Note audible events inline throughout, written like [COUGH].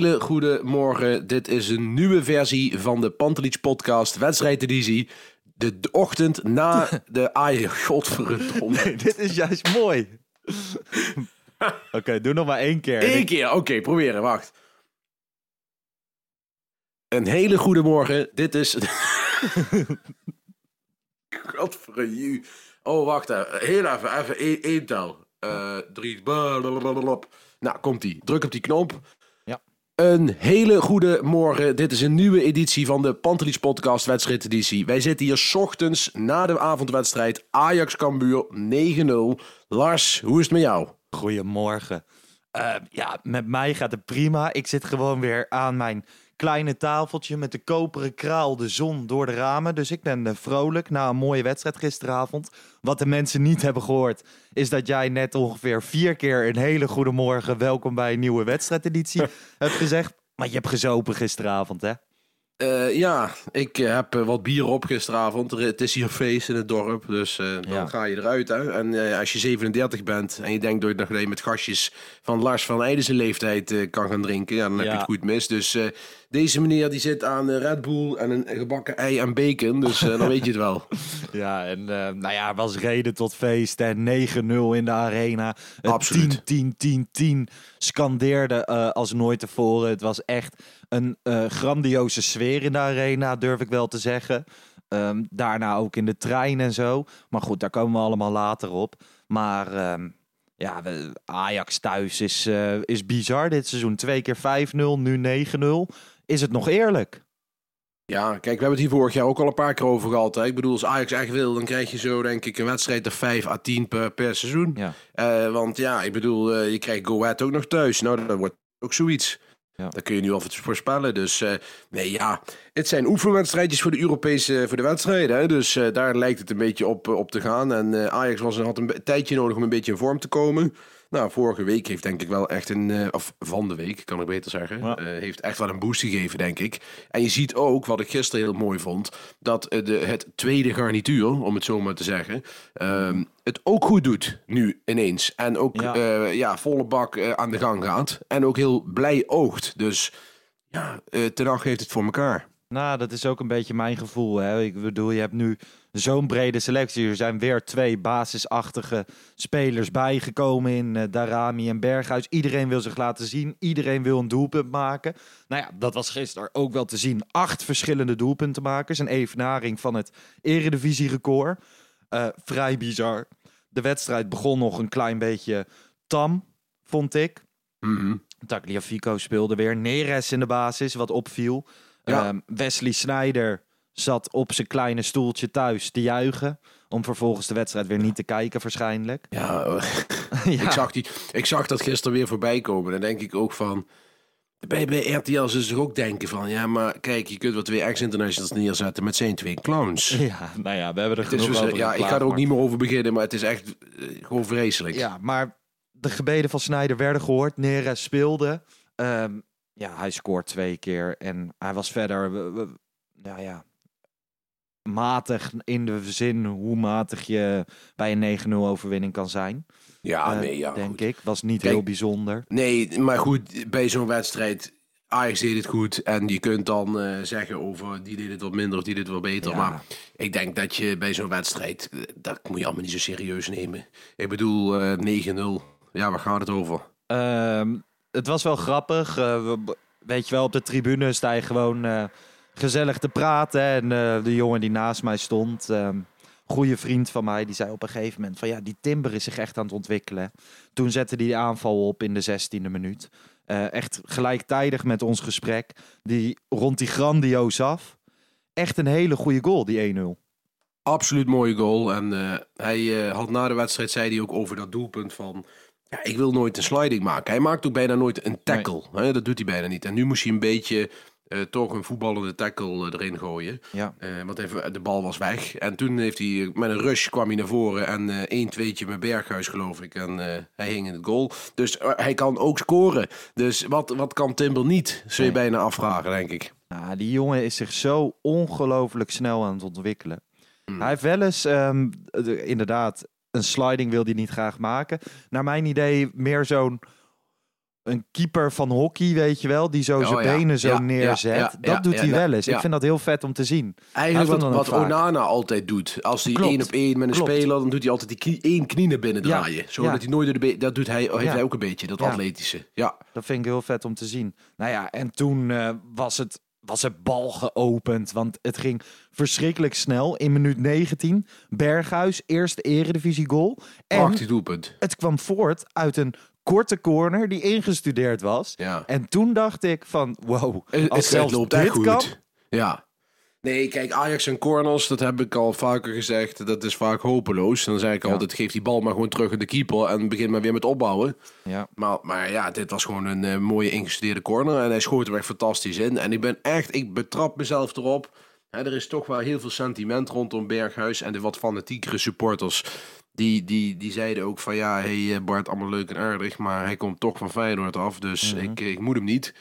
Hele goede morgen. Dit is een nieuwe versie van de Pantelich podcast, wedstrijdeditie. De, de ochtend na [LAUGHS] de Ajax. Godverdomme. Dit is juist mooi. [LAUGHS] Oké, doe nog maar één keer. Eén keer, oké, proberen, wacht. Een hele goede morgen. Dit is. [LAUGHS] Godverdomme. Oh, wacht even. Heel even, even één, tel. Eh drie. blablabla. Nou, komt ie. Druk op die knop. Een hele goede morgen. Dit is een nieuwe editie van de Pantelich Podcast wedstrijdeditie. Wij zitten hier 's ochtends na de avondwedstrijd Ajax Cambuur 9-0. Lars, hoe is het met jou? Goedemorgen. Eh, ja, met mij gaat het prima. Ik zit gewoon weer aan mijn kleine tafeltje met de koperen kraal, de zon door de ramen. Dus ik ben eh, vrolijk na een mooie wedstrijd gisteravond. Wat de mensen niet hebben gehoord, is dat jij net ongeveer vier keer een hele goede morgen, welkom bij een nieuwe wedstrijdeditie [LAUGHS] hebt gezegd. Maar je hebt gezopen gisteravond, hè? Eh, ja, ik eh, heb eh, wat bier op gisteravond. Er- Het is hier feest in het dorp, dus dan Ja. ga je eruit. Hè? En als je 37 bent en je denkt dat je nog met gastjes van Lars van Eijdense leeftijd kan gaan drinken, ja, dan heb je het goed mis. Dus deze meneer die zit aan Red Bull en een gebakken ei en bacon, dus dan weet je het wel. [LAUGHS] [LAUGHS] Ja, en eh, nou ja, was reden tot feest. En 9-0 in de arena. Absoluut. 10, 10, 10, 10 scandeerde eh, als nooit tevoren. Het was echt een eh, grandioze sfeer in de arena, durf ik wel te zeggen. Ehm, daarna ook in de trein en zo. Maar goed, daar komen we allemaal later op. Maar ehm, ja, Ajax thuis is, is bizar dit seizoen. Twee keer 5-0, nu 9-0. Is het nog eerlijk? Ja, kijk, we hebben het hier vorig jaar ook al een paar keer over gehad. Hè? Ik bedoel, als Ajax echt wil, dan krijg je zo denk ik een wedstrijd of 5 à 10 per, per seizoen. Ja. Eh, want ja, ik bedoel, eh, je krijgt Go Ahead ook nog thuis. Nou, dat wordt ook zoiets. Ja. Dat kun je nu alvast voorspellen. Dus eh, nee, ja, het zijn oefenwedstrijdjes voor de Europese voor de wedstrijden. Hè? Dus daar lijkt het een beetje op, op te gaan. En Ajax was, had een tijdje nodig om een beetje in vorm te komen. Nou, vorige week heeft denk ik wel echt een, eh, of van de week kan ik beter zeggen, Ja. eh, heeft echt wel een boost gegeven, denk ik. En je ziet ook, wat ik gisteren heel mooi vond, dat eh, de, het tweede garnituur, om het zo maar te zeggen, ehm, het ook goed doet nu ineens. En ook Ja. ja, ja volle bak aan de gang gaat. En ook heel blij oogt. Dus ja, eh Ten heeft het voor elkaar. Nou, dat is ook een beetje mijn gevoel. Hè? Ik bedoel, je hebt nu zo'n brede selectie. Er zijn weer twee basisachtige spelers bijgekomen in eh, Darami en Berghuis. Iedereen wil zich laten zien. Iedereen wil een doelpunt maken. Nou ja, dat was gisteren ook wel te zien. Acht verschillende doelpuntenmakers. Een evenaring van het eredivisie-record. Eh, vrij bizar. De wedstrijd begon nog een klein beetje tam, vond ik. Mhm. Tagliafico speelde weer. Neres in de basis, wat opviel. Ja. Ehm, Wesley Sneijder zat op zijn kleine stoeltje thuis te juichen. Om vervolgens de wedstrijd weer niet te kijken, waarschijnlijk. Ja, [LAUGHS] [LAUGHS] ja. ik, zag die, ik zag dat gisteren weer voorbij komen. Dan denk ik ook van... Bij, bij RTL ze zich ook denken van... Ja, maar kijk, je kunt wat twee ex-internationals neerzetten met zijn twee clowns. [LAUGHS] ja, nou ja, we hebben er genoeg dus, over ja, ik ga er ook maar- niet meer over beginnen, maar het is echt eh, gewoon vreselijk. Ja, maar de gebeden van Sneijder werden gehoord. Neres speelde. Ehm, ja, hij scoort twee keer. En hij was verder... nou ja... Matig in de zin hoe matig je bij een 9-0 overwinning kan zijn. Ja, Eh, nee, ja. denk goed. ik. Was niet Kijk, heel bijzonder. Nee, maar goed, bij zo'n wedstrijd... Ajax deed het goed. En je kunt dan eh, zeggen over die deed het wat minder of die deed het wat beter. Ja. Maar ik denk dat je bij zo'n wedstrijd, eh, dat moet je allemaal niet zo serieus nemen. Ik bedoel, eh 9-0. Ja, waar gaat het over? Ehm, het was wel grappig. we- weet je wel, op de tribune sta je gewoon gezellig te praten. En eh, de jongen die naast mij stond, ehm goede vriend van mij, die zei op een gegeven moment van ja, die Timber is zich echt aan het ontwikkelen. Toen zette hij de aanval op in de 16e minuut. Eh, echt gelijktijdig met ons gesprek. Die rond die grandioos af. Echt een hele goede goal, die 1-0. Absoluut mooie goal. En eh, hij had na de wedstrijd, zei hij ook over dat doelpunt van... Ja, ik wil nooit een sliding maken. Hij maakt ook bijna nooit een tackle. Hè, dat doet hij bijna niet. En nu moest hij een beetje eh, toch een voetballende tackle eh, erin gooien. Ja. Eh, want even, de bal was weg. En toen heeft hij met een rush kwam hij naar voren. En één tweetje met Berghuis, geloof ik. En hij hing in het goal. Dus hij kan ook scoren. Dus wat, wat kan Timber niet? Zul je Nee. bijna afvragen, denk ik. Nou, die jongen is zich zo ongelooflijk snel aan het ontwikkelen. Hij heeft wel eens, ehm, de- inderdaad, een sliding wil hij niet graag maken. Naar mijn idee meer zo'n een keeper van hockey, weet je wel, die zo Oh, zijn ja. benen zo Ja, neerzet. ja, dat doet hij wel eens. Ik vind dat heel vet om te zien. Eigenlijk wat, wat. Onana altijd doet. Als hij één op één met een Klopt. speler, dan doet hij altijd die knie, één knie naar binnen draaien. Zodat hij nooit door de Dat doet hij, heeft hij ook een beetje, dat atletische. Ja. Dat vind ik heel vet om te zien. Nou ja, en toen eh, was, het, was het bal geopend. Want het ging verschrikkelijk snel. In minuut 19, Berghuis, eerste eredivisie goal. En Prachtig doelpunt. het kwam voort uit een korte corner die ingestudeerd was. Ja. En toen dacht ik van, wow, Het, als het zelfs loopt dit goed. kan... Ja. Nee, kijk, Ajax en corners, dat heb ik al vaker gezegd. Dat is vaak hopeloos. Dan zeg ik Ja. altijd, geef die bal maar gewoon terug aan de keeper. En begin maar weer met opbouwen. Ja. Maar, maar ja, dit was gewoon een eh, mooie ingestudeerde corner. En hij schoot er echt fantastisch in. En ik ben echt, ik betrap mezelf erop. Hè, er is toch wel heel veel sentiment rondom Berghuis. En de wat fanatiekere supporters. Die, die, die zeiden ook van ja, hey eh, Bart, allemaal leuk en aardig. Maar hij komt toch van Feyenoord af. Dus Mhm. ik, ik moet hem niet.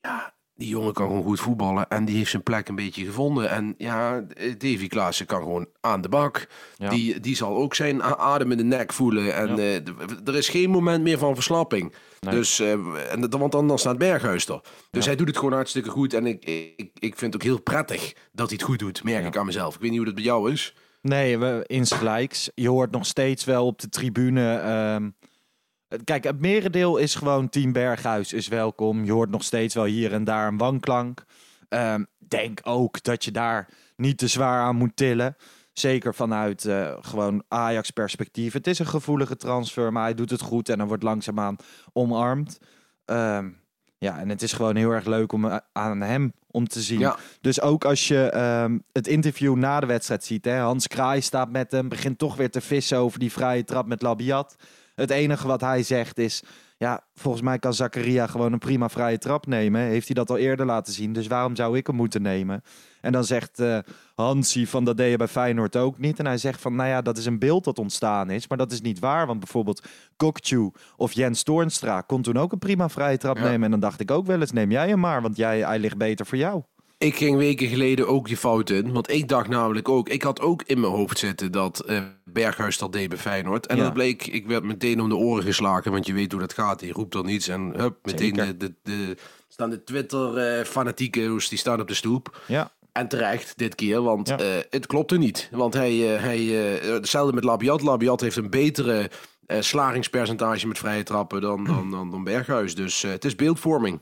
Ja, die jongen kan gewoon goed voetballen. En die heeft zijn plek een beetje gevonden. En ja, Davy Klaassen kan gewoon aan de bak. Ja. Die, die zal ook zijn adem in de nek voelen. En Ja. eh, er is geen moment meer van verslapping. Nee. Dus, eh, en, want dan staat Berghuis er. Dus hij doet het gewoon hartstikke goed. En ik, ik, ik vind het ook heel prettig dat hij het goed doet. Merk ik aan mezelf. Ik weet niet hoe dat bij jou is. Nee, we, insgelijks. Je hoort nog steeds wel op de tribune. ehm, kijk, het merendeel is gewoon Team Berghuis is welkom. Je hoort nog steeds wel hier en daar een wanklank. Ehm, denk ook dat je daar niet te zwaar aan moet tillen. Zeker vanuit eh, gewoon Ajax-perspectief. Het is een gevoelige transfer, maar hij doet het goed en dan wordt langzaamaan omarmd. Ehm, ja, en het is gewoon heel erg leuk om eh, aan hem om te zien. Ja. Dus ook als je ehm, het interview na de wedstrijd ziet, hè, Hans Kraai staat met hem, begint toch weer te vissen over die vrije trap met Labiat. Het enige wat hij zegt is, ja, volgens mij kan Zakaria gewoon een prima vrije trap nemen. Heeft hij dat al eerder laten zien, dus waarom zou ik hem moeten nemen? En dan zegt eh Hansie van dat deed je bij Feyenoord ook niet. En hij zegt van, nou ja, dat is een beeld dat ontstaan is, maar dat is niet waar. Want bijvoorbeeld Kokchu of Jens Toornstra kon toen ook een prima vrije trap Ja. nemen. En dan dacht ik ook wel eens, neem jij hem maar, want jij, hij ligt beter voor jou. Ik ging weken geleden ook die fout in. Want ik dacht namelijk ook... Ik had ook in mijn hoofd zitten dat eh, Berghuis dat deed bij Feyenoord. En Ja. dat bleek... Ik werd meteen om de oren geslagen. Want je weet hoe dat gaat. Je roept dan niets. En hup, meteen de, de, de, staan de Twitter-fanatiekers... die staan op de stoep. Ja, En terecht dit keer, want Ja. eh, het klopte niet. Want hij, eh, hij eh, hetzelfde met Labiat. Labiat heeft een betere slagingspercentage met vrije trappen dan, [CLEARS THROAT] dan, dan, dan Berghuis. Dus het is beeldvorming.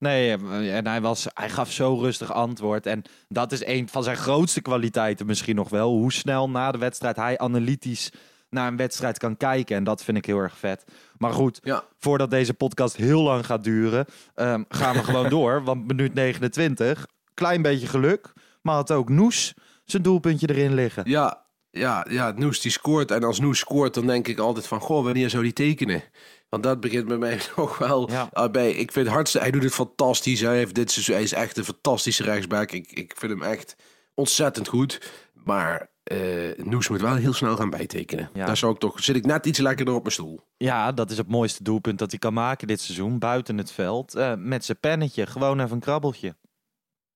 Nee, eh, en hij, was, hij gaf zo rustig antwoord. En dat is een van zijn grootste kwaliteiten misschien nog wel. Hoe snel na de wedstrijd hij analytisch naar een wedstrijd kan kijken. En dat vind ik heel erg vet. Maar goed, Ja. voordat deze podcast heel lang gaat duren, ehm, gaan we gewoon [LAUGHS] door. Want minuut 29, klein beetje geluk. Maar had ook Noes zijn doelpuntje erin liggen. Ja, ja, ja, Noes die scoort. En als Noes scoort, dan denk ik altijd van... Goh, wanneer zou die tekenen? Want dat begint bij mij [LAUGHS] toch wel Ja. uh, bij. Ik vind hartstikke, hij doet het fantastisch. Hij, heeft dit hij is echt een fantastische rechtsback. Ik, ik vind hem echt ontzettend goed. Maar eh Noes moet wel heel snel gaan bijtekenen. Ja. Daar zou ik toch, zit ik net iets lekkerder op mijn stoel. Ja, dat is het mooiste doelpunt dat hij kan maken dit seizoen. Buiten het veld. eh, met zijn pennetje. Gewoon even een krabbeltje.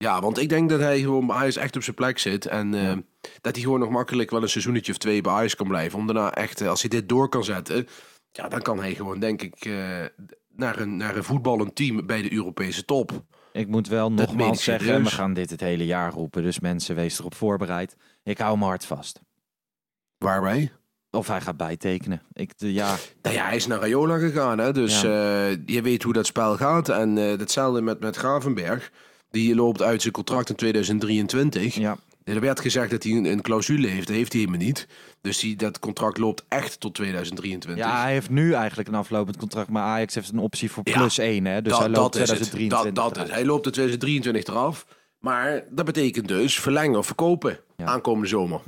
Ja, want ik denk dat hij gewoon bij Ajax echt op zijn plek zit. En eh, dat hij gewoon nog makkelijk wel een seizoenetje of twee bij Ajax kan blijven. Om daarna echt, eh, als hij dit door kan zetten... Ja, dan kan hij gewoon, denk ik, eh, naar een, naar een voetballend team bij de Europese top. Ik moet wel nogmaals zeggen, we gaan dit het hele jaar roepen. Dus mensen, wees erop voorbereid. Ik hou me hard vast. Waarbij? Of hij gaat bijtekenen. Ik, de- ja, Nou ja, hij is naar Rayola gegaan, hè? dus Ja. eh, je weet hoe dat spel gaat. En eh hetzelfde met, met Gravenberg. Die loopt uit zijn contract in 2023. ja. Er werd gezegd dat hij een, een clausule heeft. Dat heeft hij helemaal niet. Dus die, dat contract loopt echt tot 2023. ja, hij heeft nu eigenlijk een aflopend contract. Maar Ajax heeft een optie voor Ja, plus 1. Hè? Dus Dat- hij loopt dat is het. 2023 Dat, dat is. Hij loopt in 2023 eraf. Maar dat betekent dus verlengen of verkopen Ja. aankomende zomer.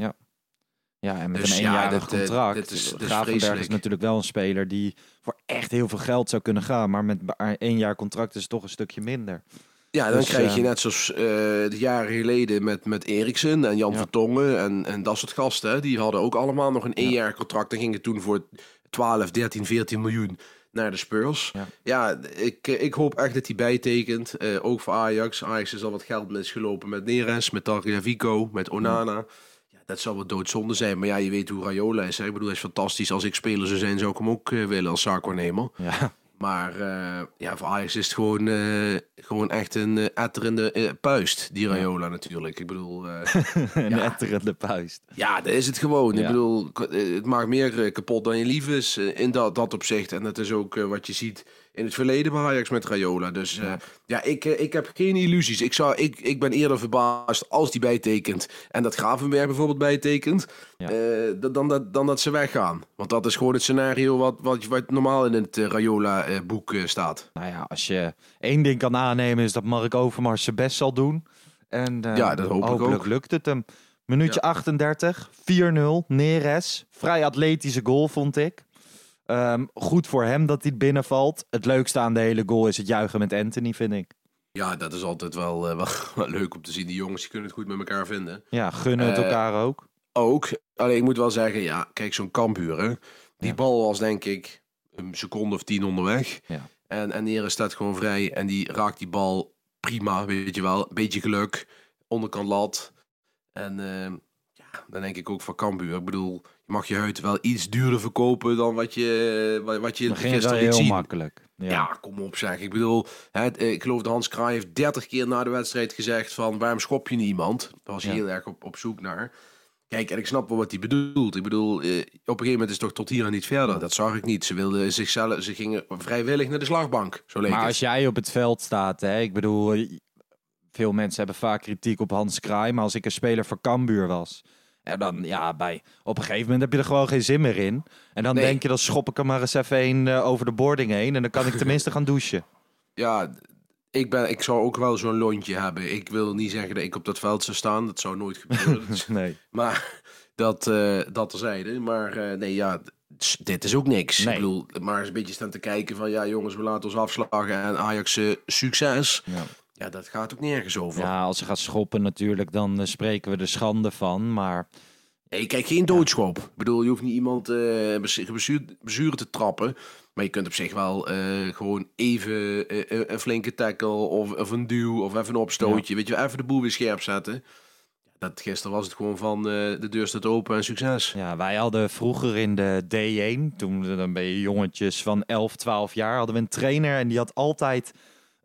Ja, en met Dus een ja, eenjarig dit, eh, contract. dit is- dit Gravenberg is natuurlijk wel een speler die voor echt heel veel geld zou kunnen gaan. Maar met één jaar contract is het toch een stukje minder. Ja, dan Dus, krijg je eh, net zoals eh, de jaren geleden met, met Eriksen en Jan Ja. Vertongen en, en dat soort gasten. hè. Die hadden ook allemaal nog een één jaar contract. En gingen toen voor 12, 13, 14 miljoen naar de Spurs. Ja. Ja, ik, eh, ik hoop echt dat hij bijtekent. ook voor Ajax. Ajax is al wat geld misgelopen met Neres, met Tagliafico, met Onana. Ja, dat zou wat doodzonde zijn. Maar ja, je weet hoe Rayola is. Hè? Ik bedoel, hij is fantastisch. Als ik speler zou zijn, zou ik hem ook willen als zaakwaarnemer. Ja, Maar eh, ja, voor Ajax is het gewoon, eh, gewoon echt een uh, etterende eh, puist, die Rayola natuurlijk. Ik bedoel, eh, [LAUGHS] een Ja. etterende puist. ja, dat is het gewoon. Ik bedoel, eh, het maakt meer eh, kapot dan je lief is eh, in dat, dat opzicht. En dat is ook eh, wat je ziet in het verleden bij Ajax met Rayola. Dus eh, ja, ik, eh, ik heb geen illusies. Ik, zou, ik, ik ben eerder verbaasd als die bijtekent en dat Gravenberg bijvoorbeeld bijtekent, Ja. eh, dan, dan, dat, dan dat ze weggaan. Want dat is gewoon het scenario wat, wat, wat normaal in het Rayola-boek staat. Nou ja, als je één ding kan aannemen is dat Mark Overmars zijn best zal doen. En Ja, dat hoop ik hopelijk ook. lukt het hem. Minuutje 38, 4-0, Neres. Vrij atletische goal, vond ik. Ehm, goed voor hem dat hij binnenvalt. Het leukste aan de hele goal is het juichen met Anthony, vind ik. Ja, dat is altijd wel, eh, [LAUGHS] wel, wel leuk om te zien. Die jongens die kunnen het goed met elkaar vinden. Ja, gunnen het Eh, elkaar ook. Ook. Alleen ik moet wel zeggen, ja, kijk, zo'n Kambuur, hè. Die Ja. bal was denk ik een seconde of tien onderweg. Ja. En, en staat gewoon vrij en die raakt die bal prima, weet je wel. Beetje geluk, onderkant lat. En eh, ja, dan denk ik ook van Kambuur. Ik bedoel, je mag je huid wel iets duurder verkopen dan wat je, wat, je wel gisteren heel zien. makkelijk. Ja. Ja. kom op zeg. Ik bedoel, het, eh, ik geloof dat Hans Kraai heeft 30 keer na de wedstrijd gezegd van waarom schop je niemand? Daar was hij Ja. heel erg op, op zoek naar. Kijk, en ik snap wel wat hij bedoelt. Ik bedoel, eh, op een gegeven moment is het toch tot hier en niet verder. Dat zag ik niet. Ze wilden zichzelf, ze gingen vrijwillig naar de slagbank. Zo leek Maar het. als jij op het veld staat, hè, ik bedoel, eh, veel mensen hebben vaak kritiek op Hans Kraai, maar als ik een speler voor Cambuur was, en dan ja, bij, op een gegeven moment heb je er gewoon geen zin meer in. En dan Nee. denk je, dan schop ik er maar eens even een eh, over de boarding heen en dan kan ik [LAUGHS] tenminste gaan douchen. Ja, ik, ben, ik zou ook wel zo'n lontje hebben. Ik wil niet zeggen dat ik op dat veld zou staan. Dat zou nooit gebeuren. [LAUGHS] Nee. Maar dat, eh dat terzijde. Maar eh, nee, ja, dit is ook niks. Nee. Ik bedoel, maar eens een beetje staan te kijken van... ja, jongens, we laten ons afslagen en Ajax succes. Ja. Ja, dat gaat ook nergens over. ja, als ze gaat schoppen natuurlijk, dan eh, spreken we er schande van, maar Nee, kijk, geen doodschop. Ik bedoel, je hoeft niet iemand eh bezuren te trappen. Maar je kunt op zich wel eh, gewoon even een flinke tackle... Of, of een duw of even een opstootje. Weet je, even de boel weer scherp zetten. Dat, gisteren was het gewoon van de deur staat open en succes. Ja, wij hadden vroeger in de D1, toen dan ben je jongetjes van 11, 12 jaar, hadden we een trainer en die had altijd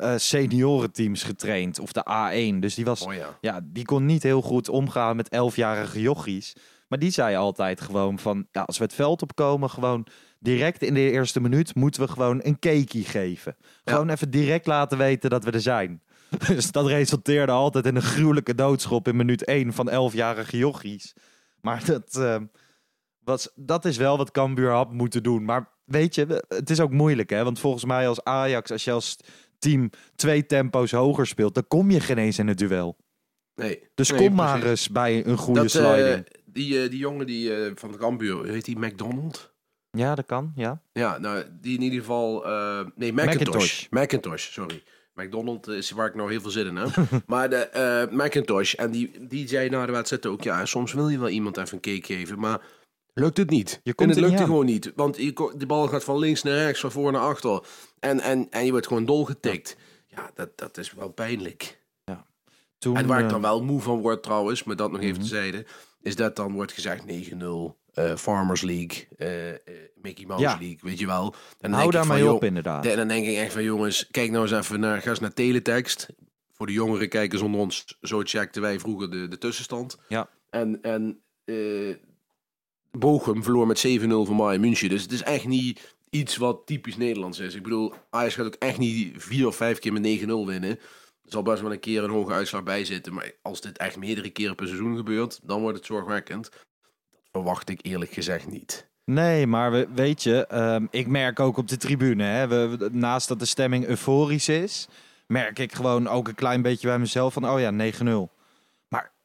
eh seniorenteams getraind, of de A1. Dus die was, Oh ja. ja, die kon niet heel goed omgaan met 11-jarige jochies. Maar die zei altijd gewoon van, ja, als we het veld opkomen, gewoon direct in de eerste minuut moeten we gewoon een cakeie geven. Gewoon even direct laten weten dat we er zijn. [LAUGHS] Dus dat resulteerde altijd in een gruwelijke doodschop in minuut 1 van 11-jarige jochies. Maar dat, eh, was, dat is wel wat Cambuur had moeten doen. Maar weet je, het is ook moeilijk hè. Want volgens mij als Ajax, als je als team twee tempo's hoger speelt... dan kom je geen eens in het duel. Nee. Dus Nee, kom maar eens bij een goede Dat, eh, die, eh, die jongen die, eh, van de Cambuur, heet die McDonald? Ja, dat kan, ja. Ja, nou, die in ieder geval... nee, Macintosh. Macintosh, sorry. McDonald is waar ik nou heel veel zin in heb. [LAUGHS] maar de Macintosh, en die, die zei na de wedstrijd ook... Ja, soms wil je wel iemand even een cake geven, maar lukt het niet. Je en komt het er niet lukt gewoon niet. Want de bal gaat van links naar rechts, van voor naar achter. En, en, en je wordt gewoon dolgetikt. Ja, dat, dat is wel pijnlijk. Toen, En waar ik eh, dan wel moe van word trouwens, maar dat nog even Mhm. tezijde, is dat dan wordt gezegd 9-0, eh, Farmers League, eh, eh, Mickey Mouse Ja. League, weet je wel. En hou daarmee van, op inderdaad. En dan denk ik echt van jongens, kijk nou eens even naar, ga eens naar teletext. Voor de jongere kijkers onder ons, zo checkten wij vroeger de, de tussenstand. Ja. En, en eh Bochum verloor met 7-0 van Bayern München. Dus het is echt niet iets wat typisch Nederlands is. Ik bedoel, Ajax gaat ook echt niet vier of vijf keer met 9-0 winnen. Er zal best wel een keer een hoge uitslag bij zitten. Maar als dit echt meerdere keren per seizoen gebeurt, dan wordt het zorgwekkend. Dat verwacht ik eerlijk gezegd niet. Nee, maar we, weet je, ehm, ik merk ook op de tribune, hè, naast dat de stemming euforisch is, merk ik gewoon ook een klein beetje bij mezelf van, oh ja, 9-0.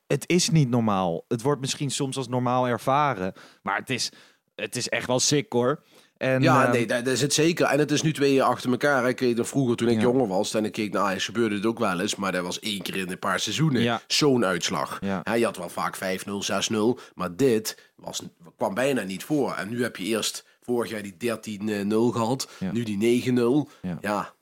Het is niet normaal. Het wordt misschien soms als normaal ervaren, maar het is, het is echt wel sick hoor. En, ja, ehm, nee, dat, is het zeker. En het is nu twee jaar achter elkaar. Ik weet nog vroeger, toen ik Ja. jonger was en ik keek naar Ajax, gebeurde het ook wel eens. Maar dat was één keer in een paar seizoenen Ja. zo'n uitslag. Ja. Je had wel vaak 5-0, 6-0. Maar dit was, kwam bijna niet voor. En nu heb je eerst vorig jaar die 13-0 gehad. Nu die 9-0. Ja.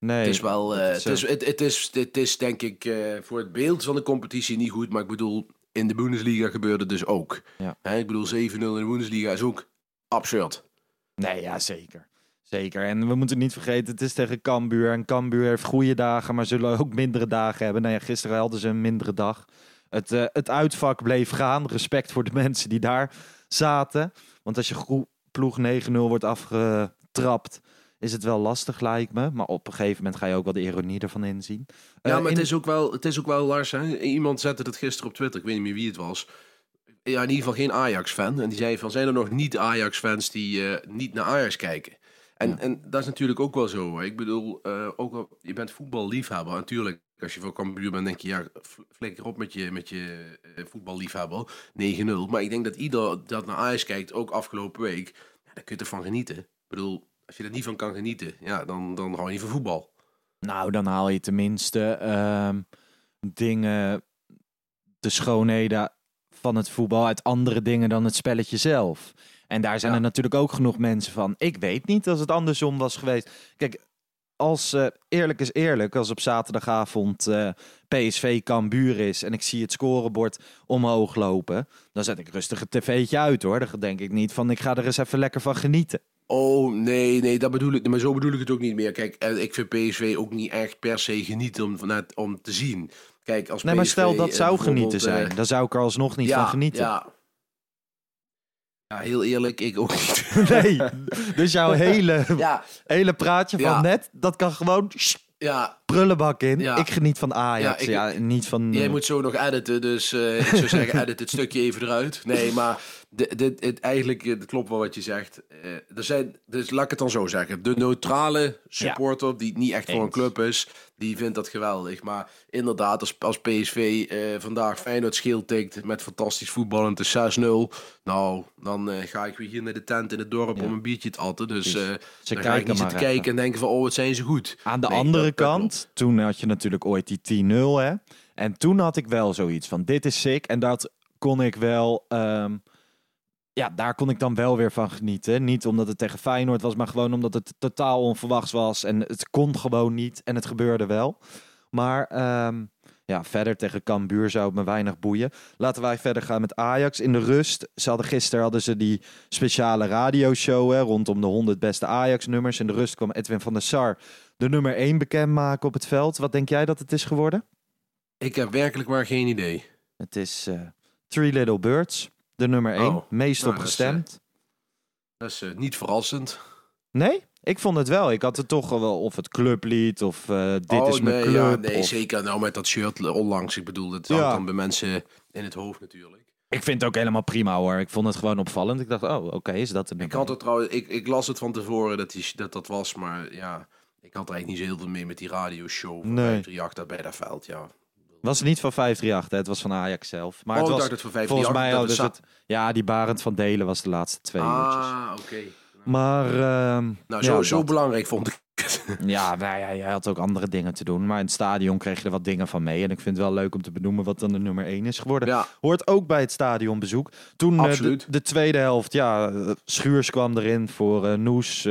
Nee, het is wel... eh, het, is, het, het, is, het is denk ik eh, voor het beeld van de competitie niet goed. Maar ik bedoel, in de Bundesliga gebeurde het dus ook. Ja. Hè, ik bedoel, 7-0 in de Bundesliga is ook absurd. Nee, ja, zeker. Zeker. En we moeten niet vergeten, het is tegen Cambuur. En Cambuur heeft goede dagen, maar zullen ook mindere dagen hebben. Nou ja, gisteren hadden ze een mindere dag. Het, eh, het uitvak bleef gaan. Respect voor de [LAUGHS] mensen die daar zaten. Want als je ploeg 9-0 wordt afgetrapt, is het wel lastig, lijkt me. Maar op een gegeven moment ga je ook wel de ironie ervan inzien. Ja, Eh, maar in- het, is ook wel, het is ook wel, Lars, hè? iemand zette het gisteren op Twitter, ik weet niet meer wie het was. Ja, in ieder geval geen Ajax-fan. En die zei van, zijn er nog niet-Ajax-fans die eh, niet naar Ajax kijken? En, en dat is natuurlijk ook wel zo. hè. Ik bedoel, eh, ook al, je bent voetballiefhebber. Natuurlijk, als je van Cambuur bent, denk je, ja, fl- flikker op met je, met je voetballiefhebber. 9-0. Maar ik denk dat ieder dat naar Ajax kijkt, ook afgelopen week, ja, daar kun je ervan genieten. Ik bedoel, als je er niet van kan genieten, ja, dan, dan hou je niet van voetbal. Nou, dan haal je tenminste ehm, dingen, de schoonheden van het voetbal uit andere dingen dan het spelletje zelf. En daar zijn Ja. er natuurlijk ook genoeg mensen van. Ik weet niet als het andersom was geweest. Kijk, als eh, eerlijk is eerlijk, als op zaterdagavond eh, PSV Cambuur is en ik zie het scorebord omhoog lopen, dan zet ik rustig het tv'tje uit hoor. Dan denk ik niet van ik ga er eens even lekker van genieten. Oh, nee, nee, dat bedoel ik. Maar zo bedoel ik het ook niet meer. Kijk, eh, ik vind PSV ook niet echt per se genieten om, vanuit, om te zien. Kijk, als Nee, maar stel dat eh, zou genieten zijn, eh, dan zou ik er alsnog niet ja, van genieten. Ja. ja, heel eerlijk, ik ook niet. [LAUGHS] [LAUGHS] Nee, dus jouw hele, ja, hele praatje van net, dat kan gewoon ja, prullenbak in. Ja. Ik geniet van Ajax, Ja, niet van... jij eh, moet zo nog editen, dus eh, ik zou [LAUGHS] zeggen, edit het stukje even eruit. Nee, maar dit, dit, het, eigenlijk, eh, het klopt wel wat je zegt. Eh, er zijn, dus laat ik het dan zo zeggen. De neutrale supporter, die niet echt voor een club is, die vindt dat geweldig. Maar inderdaad, als, als PSV eh, vandaag Feyenoord scheel tikt met fantastisch voetbal en het is 6-0. Nou, dan eh, ga ik weer hier naar de tent in het dorp Ja. om een biertje te atten. Dus eh Ze dan ga ik kijken niet maar zitten even. kijken en denken van, oh, wat zijn ze goed. Aan de Nee, andere dat- dat toen had je natuurlijk ooit die 10-0, hè. En toen had ik wel zoiets van, dit is sick. En dat kon ik wel... ehm, ja, daar kon ik dan wel weer van genieten. Niet omdat het tegen Feyenoord was, maar gewoon omdat het totaal onverwachts was. En het kon gewoon niet en het gebeurde wel. Maar ehm, ja, verder tegen Cambuur zou het me weinig boeien. Laten wij verder gaan met Ajax. In de rust, ze hadden gisteren hadden ze die speciale radioshow hè, rondom de 100 beste Ajax-nummers. In de rust kwam Edwin van der Sar de nummer 1 bekendmaken op het veld. Wat denk jij dat het is geworden? Ik heb werkelijk maar geen idee. Het is eh, Three Little Birds, de nummer 1. Oh, meest nou, op dat is, gestemd. Dat is eh, niet verrassend. Nee? Ik vond het wel. Ik had het toch wel of het clublied of eh, dit oh, is mijn nee, club. Ja, nee, of- zeker. Nou, met dat shirt onlangs. Ik bedoel, dat Ja. hangt dan bij mensen in het hoofd natuurlijk. Ik vind het ook helemaal prima hoor. Ik vond het gewoon opvallend. Ik dacht, oh, oké, is dat de Ik had het trouwens, ik, ik las het van tevoren dat, die, dat dat was, maar ja, ik had er eigenlijk niet zo heel veel mee met die radioshow van Nee. 538 daar bij dat veld, ja. Was niet van 538, hè? het was van Ajax zelf. Maar oh, het ik was, dacht het van volgens 538. mij dat hadden het ze het... Ja, die Barend van Delen was de laatste twee uurtjes. Ah, oké. Maar ehm, Nou, ja, zo, zo dat. belangrijk vond ik het. [LAUGHS] Ja, nou ja, jij had ook andere dingen te doen. Maar in het stadion kreeg je er wat dingen van mee. En ik vind het wel leuk om te benoemen wat dan de nummer 1 is geworden. Ja, Hoort ook bij het stadionbezoek. Toen eh, de, Absoluut. de tweede helft, ja, eh, Schuurs kwam erin voor eh, Noes.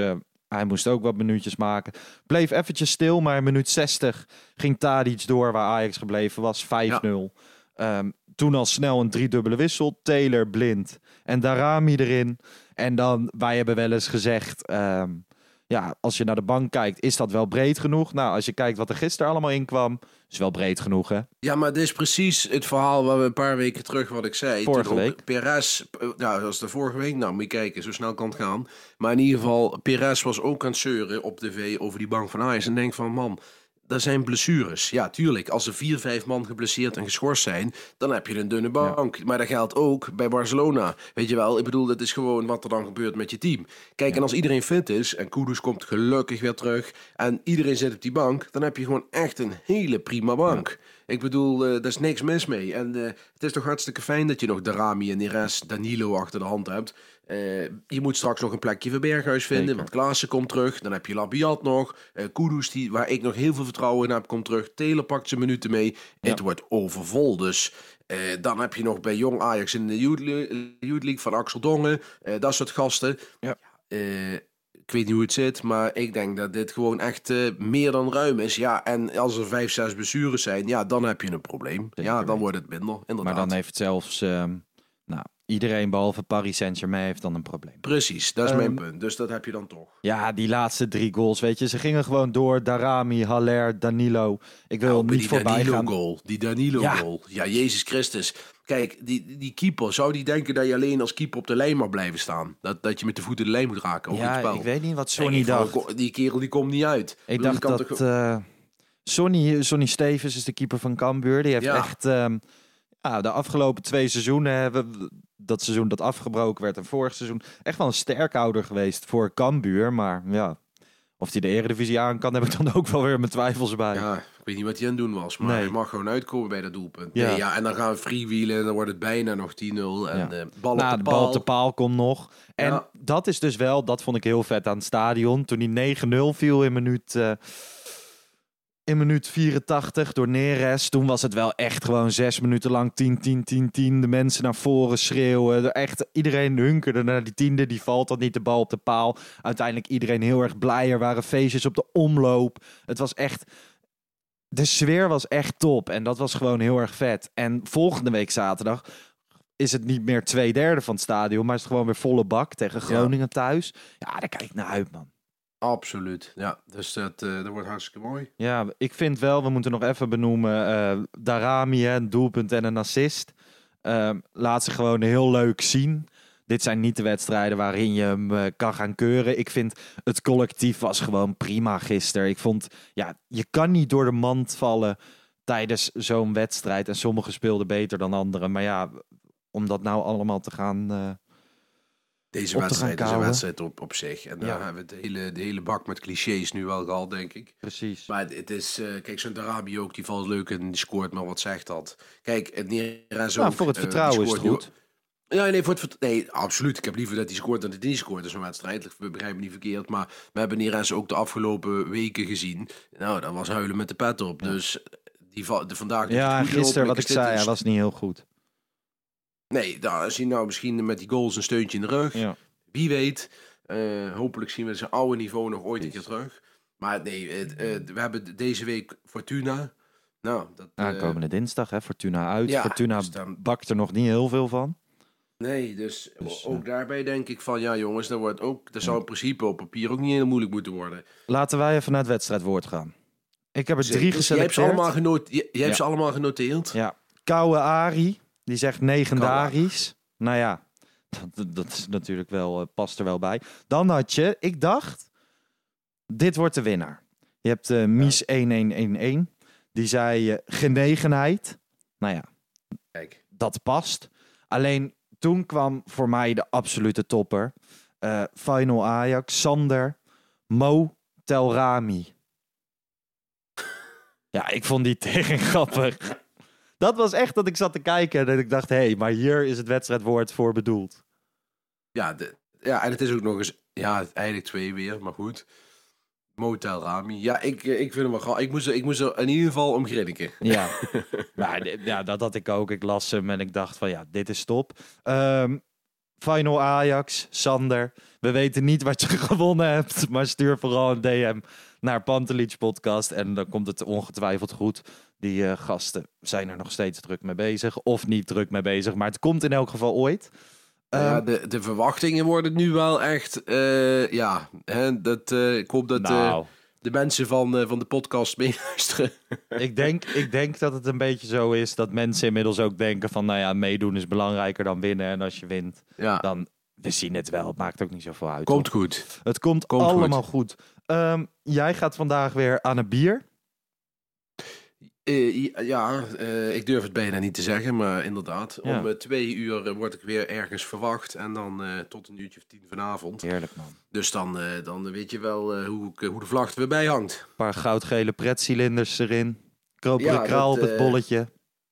hij moest ook wat minuutjes maken. Bleef eventjes stil, maar in minuut 60 ging Tadic door waar Ajax gebleven was. 5-0. Ehm, toen al snel een driedubbele wissel. Taylor, Blind en Darami erin. En dan, wij hebben wel eens gezegd... ehm, ja, als je naar de bank kijkt, is dat wel breed genoeg? Nou, als je kijkt wat er gisteren allemaal in kwam, is wel breed genoeg, hè? Ja, maar dit is precies het verhaal waar we een paar weken terug wat ik zei. Vorige week. Perez, eh, nou, dat de vorige week. Nou, moet je kijken, zo snel kan het gaan. Maar in ieder geval, Perez was ook aan het zeuren op tv over die bank van Ajax. En denk van, man, dat zijn blessures. Ja, tuurlijk. Als er vier, vijf man geblesseerd en geschorst zijn, dan heb je een dunne bank. Maar dat geldt ook bij Barcelona. Weet je wel, ik bedoel, dat is gewoon wat er dan gebeurt met je team. Kijk, en als iedereen fit is en Kudus komt gelukkig weer terug en iedereen zit op die bank, dan heb je gewoon echt een hele prima bank. Ik bedoel, eh daar is niks mis mee. En eh, het is toch hartstikke fijn dat je nog Darami en Neres, Danilo achter de hand hebt. Eh, je moet straks nog een plekje voor Berghuis vinden, Zeker. want Klaassen komt terug. Dan heb je Labiat nog. Eh Kudus, die, waar ik nog heel veel vertrouwen in heb, komt terug. Taylor pakt zijn minuten mee. Het wordt overvol, dus... eh, dan heb je nog bij Jong Ajax in de Youth Le- Youth League van Axel Dongen. eh, dat soort gasten. Ja. Ik weet niet hoe het zit, maar ik denk dat dit gewoon echt meer dan ruim is. Ja, en als er vijf, zes blessures zijn, ja, dan heb je een probleem. ja, dan wordt het minder, inderdaad. Maar dan heeft zelfs ehm, iedereen behalve Paris Saint-Germain heeft dan een probleem. Precies, dat is Ehm, mijn punt. Dus dat heb je dan toch. Ja, die laatste drie goals, weet je, ze gingen gewoon door. Darami, Haller, Danilo. Ik wil Nou, niet die voorbij Danilo gaan. goal. Die Danilo Ja. goal. Ja, Jezus Christus. Kijk, die, die keeper, zou die denken dat je alleen als keeper op de lijn mag blijven staan? Dat, dat je met de voeten de lijn moet raken? Ja, spel? ik weet niet wat Sonny van, dacht. Die kerel die komt niet uit. Ik dacht dat toch- eh Sonny, Sonny Stevens is de keeper van Cambuur. Die heeft Ja. echt ehm, ja, de afgelopen twee seizoenen hebben we- dat seizoen dat afgebroken werd en vorig seizoen echt wel een sterkhouder geweest voor Cambuur. Maar ja, of hij de Eredivisie aan kan, heb ik dan ook wel weer mijn twijfels bij. Ja, ik weet niet wat hij aan het doen was, maar Nee. hij mag gewoon uitkomen bij dat doelpunt. Ja. Ja. Nee, ja, en dan gaan we freewheelen en dan wordt het bijna nog 10-0. En Ja. eh bal Nou, op de de bal paal. op de paal komt nog. En Ja. dat is dus wel, dat vond ik heel vet aan het stadion. Toen die 9-0 viel in minuut, eh, in minuut 84 door Neres. Toen was het wel echt gewoon zes minuten lang 10, 10, 10, 10. De mensen naar voren schreeuwen. Echt, iedereen hunkerde naar die tiende. Die valt dan niet de bal op de paal. Uiteindelijk iedereen heel erg blij. Er waren feestjes op de omloop. Het was echt... De sfeer was echt top. En dat was gewoon heel erg vet. En volgende week zaterdag is het niet meer twee derde van het stadion, maar is het gewoon weer volle bak tegen Groningen thuis. Ja, daar kijk ik naar uit, man. Absoluut, ja. Dus dat, eh, dat wordt hartstikke mooi. Ja, ik vind wel, we moeten nog even benoemen, eh Darami, doelpunt en een assist. Ehm, laat ze gewoon heel leuk zien. Dit zijn niet de wedstrijden waarin je hem eh, kan gaan keuren. Ik vind het collectief was gewoon prima gisteren. Ik vond, ja, je kan niet door de mand vallen tijdens zo'n wedstrijd. En sommigen speelden beter dan anderen. Maar ja, om dat nou allemaal te gaan... Deze wedstrijd is een wedstrijd op, op zich. En daar Ja. hebben we de hele, de hele bak met clichés nu wel gehad, denk ik. precies. Maar het- het is, eh, kijk, zo'n Darabi ook, die valt leuk en die scoort, maar wat zegt dat? Kijk, het Neres ook. Nou, voor het eh, vertrouwen is het goed. Ja, nee, voor het nee, absoluut. Ik heb liever dat hij scoort dan dat hij niet scoort in zo'n wedstrijd. We begrijpen me niet verkeerd, maar we hebben Neres ook de afgelopen weken gezien. Nou, dat was huilen met de pet op. Dus die de, vandaag Ja, gisteren wat ik zei, een hij was niet heel goed. Nee, nou, als hij nou misschien met die goals een steuntje in de rug. Ja. Wie weet. Eh, hopelijk zien we zijn oude niveau nog ooit een keer terug. Maar nee, het, eh, we hebben deze week Fortuna. Nou, dat... eh, Aankomende dinsdag, hè, Fortuna uit. ja, Fortuna dus dan- bakt er nog niet heel veel van. nee, dus, Dus, ook daarbij denk ik van... Ja jongens, dat, wordt ook, dat zou in principe op papier ook niet heel moeilijk moeten worden. Laten wij even naar het wedstrijdwoord gaan. Ik heb er drie Dus jij hebt ze geselecteerd. allemaal, genoteerd. jij hebt Ja. ze allemaal genoteerd. Ja. Kouwe Ari, die zegt legendarisch. Nou ja, dat, dat is natuurlijk wel, eh, past er wel bij. Dan had je, ik dacht, dit wordt de winnaar. Je hebt eh Mies 1111. Die zei eh, genegenheid. Nou ja, Kijk. dat past. Alleen toen kwam voor mij de absolute topper. Final Ajax, Sander, Mo Telrami. [LAUGHS] Ja, ik vond die tegen grappig. Dat was echt dat ik zat te kijken en dat ik dacht, hé, hey, maar hier is het wedstrijdwoord voor bedoeld. Ja, de, ja, en het is ook nog eens... Ja, eigenlijk twee weer, maar goed. Motel Rami. Ja, ik, eh, ik vind hem wel. Ik moest, er- ik moest er in ieder geval om grinniken. Ja. [LAUGHS] ja, dat had ik ook. Ik las hem en ik dacht van ja, dit is top. Ehm, Final Ajax, Sander. We weten niet wat je [LAUGHS] gewonnen hebt, maar stuur vooral een DM naar Pantelich Podcast en dan komt het ongetwijfeld goed. Die eh, gasten zijn er nog steeds druk mee bezig of niet druk mee bezig, maar het komt in elk geval ooit. ja, Ehm, de, de verwachtingen worden nu wel echt. eh, ja, hè, dat, eh, ik hoop dat nou, de mensen van, van de podcast meeluisteren. [LAUGHS] ik, denk, ik denk dat het een beetje zo is dat mensen inmiddels ook denken van, nou ja, meedoen is belangrijker dan winnen. En als je wint, Ja, dan, we zien het wel. Het maakt ook niet zoveel uit. komt goed. Het komt, Komt allemaal goed. Ehm, jij gaat vandaag weer aan een bier. Eh, ja, eh, ik durf het bijna niet te zeggen, maar inderdaad. Ja. Om eh, twee uur word ik weer ergens verwacht en dan eh, tot een uurtje of tien vanavond. Heerlijk man. Dus dan, eh, dan weet je wel eh, hoe, ik, hoe de vlag er weer bij hangt. Een paar goudgele pretcilinders erin. Koperen Ja, kraal dat, op het bolletje.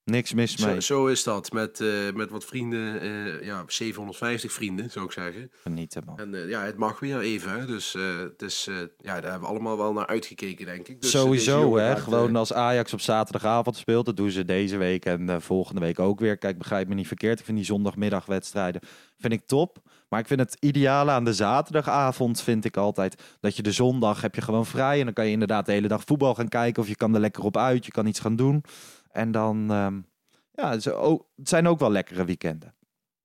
Niks mis mee. Zo, zo is dat. Met, eh, met wat vrienden, eh, ja, 750 vrienden zou ik zeggen. Genieten man. En eh, ja, het mag weer even. Hè? Dus het is, ja, daar hebben we allemaal wel naar uitgekeken, denk ik. Dus, Sowieso hè. gaat, Gewoon als Ajax op zaterdagavond speelt. Dat doen ze deze week en volgende week ook weer. Kijk, begrijp me niet verkeerd. Ik vind die zondagmiddagwedstrijden vind ik top. Maar ik vind het ideale aan de zaterdagavond vind ik altijd dat je de zondag heb je gewoon vrij. En dan kan je inderdaad de hele dag voetbal gaan kijken. Of je kan er lekker op uit. Je kan iets gaan doen. En dan, ehm, ja, het is ook- het zijn ook wel lekkere weekenden.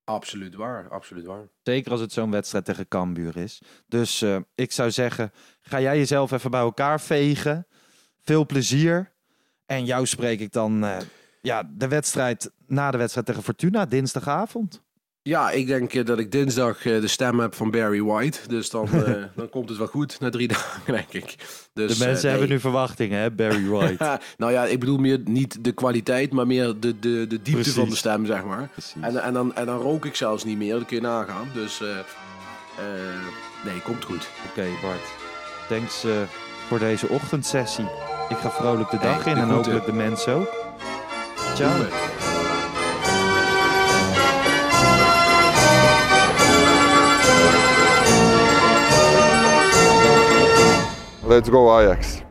Absoluut waar, absoluut waar. Zeker als het zo'n wedstrijd tegen Cambuur is. Dus eh, ik zou zeggen, ga jij jezelf even bij elkaar vegen. Veel plezier. En jou spreek ik dan eh, ja, de wedstrijd na de wedstrijd tegen Fortuna, dinsdagavond. Ja, ik denk eh, dat ik dinsdag eh, de stem heb van Barry White. Dus dan, [LAUGHS] eh, dan komt het wel goed na drie [LAUGHS] dagen, denk ik. Dus, de mensen hebben nu verwachtingen, hè, Barry White. [LAUGHS] nou ja, ik bedoel meer niet de kwaliteit, maar meer de, de, de diepte Precies. van de stem, zeg maar. Precies. En, en, dan, en dan rook ik zelfs niet meer, dat kun je nagaan. Dus nee, komt goed. Oké, Bart. Thanks voor deze ochtendsessie. Ik ga vrolijk de dag Hey, in de en hopelijk de mensen ook. Ciao. Let's go Ajax.